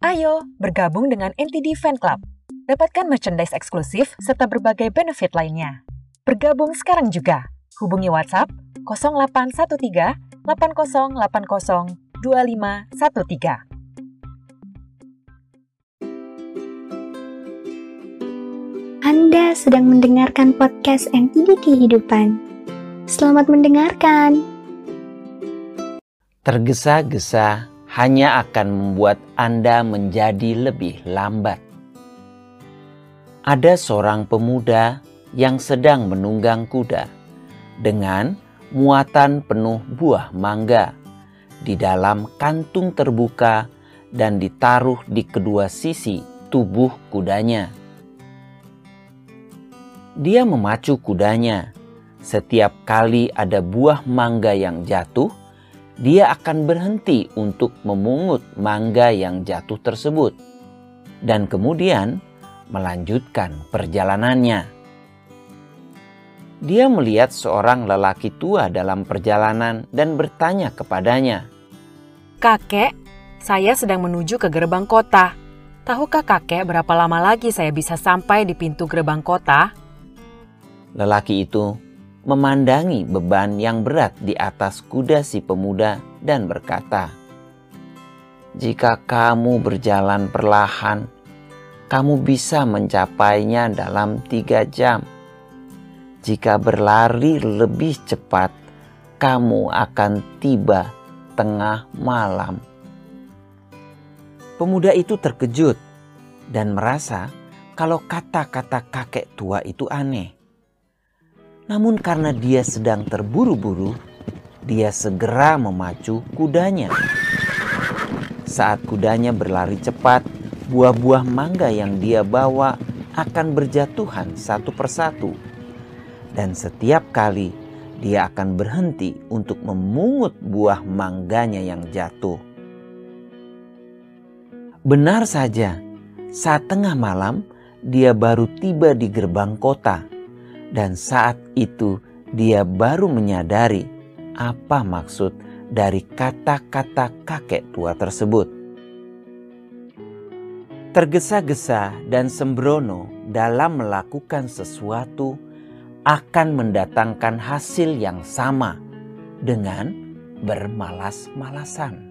Ayo bergabung dengan NTD Fan Club. Dapatkan merchandise eksklusif serta berbagai benefit lainnya. Bergabung sekarang juga. Hubungi WhatsApp 0813 8080 2513. Anda sedang mendengarkan podcast NTD Kehidupan. Selamat mendengarkan. Tergesa-gesa hanya akan membuat Anda menjadi lebih lambat. Ada seorang pemuda yang sedang menunggang kuda dengan muatan penuh buah mangga di dalam kantung terbuka dan ditaruh di kedua sisi tubuh kudanya. Dia memacu kudanya. Setiap kali ada buah mangga yang jatuh, dia akan berhenti untuk memungut mangga yang jatuh tersebut dan kemudian melanjutkan perjalanannya. Dia melihat seorang lelaki tua dalam perjalanan dan bertanya kepadanya, Kakek, saya sedang menuju ke gerbang kota. Tahukah kakek berapa lama lagi saya bisa sampai di pintu gerbang kota? Lelaki itu memandangi beban yang berat di atas kuda si pemuda dan berkata, "Jika kamu berjalan perlahan, kamu bisa mencapainya dalam tiga jam. Jika berlari lebih cepat, kamu akan tiba tengah malam." Pemuda itu terkejut dan merasa kalau kata-kata kakek tua itu aneh. Namun karena dia sedang terburu-buru, dia segera memacu kudanya. Saat kudanya berlari cepat, buah-buah mangga yang dia bawa akan berjatuhan satu persatu. Dan setiap kali dia akan berhenti untuk memungut buah mangganya yang jatuh. Benar saja, saat tengah malam dia baru tiba di gerbang kota dan saat itu dia baru menyadari apa maksud dari kata-kata kakek tua tersebut. Tergesa-gesa dan sembrono dalam melakukan sesuatu akan mendatangkan hasil yang sama dengan bermalas-malasan.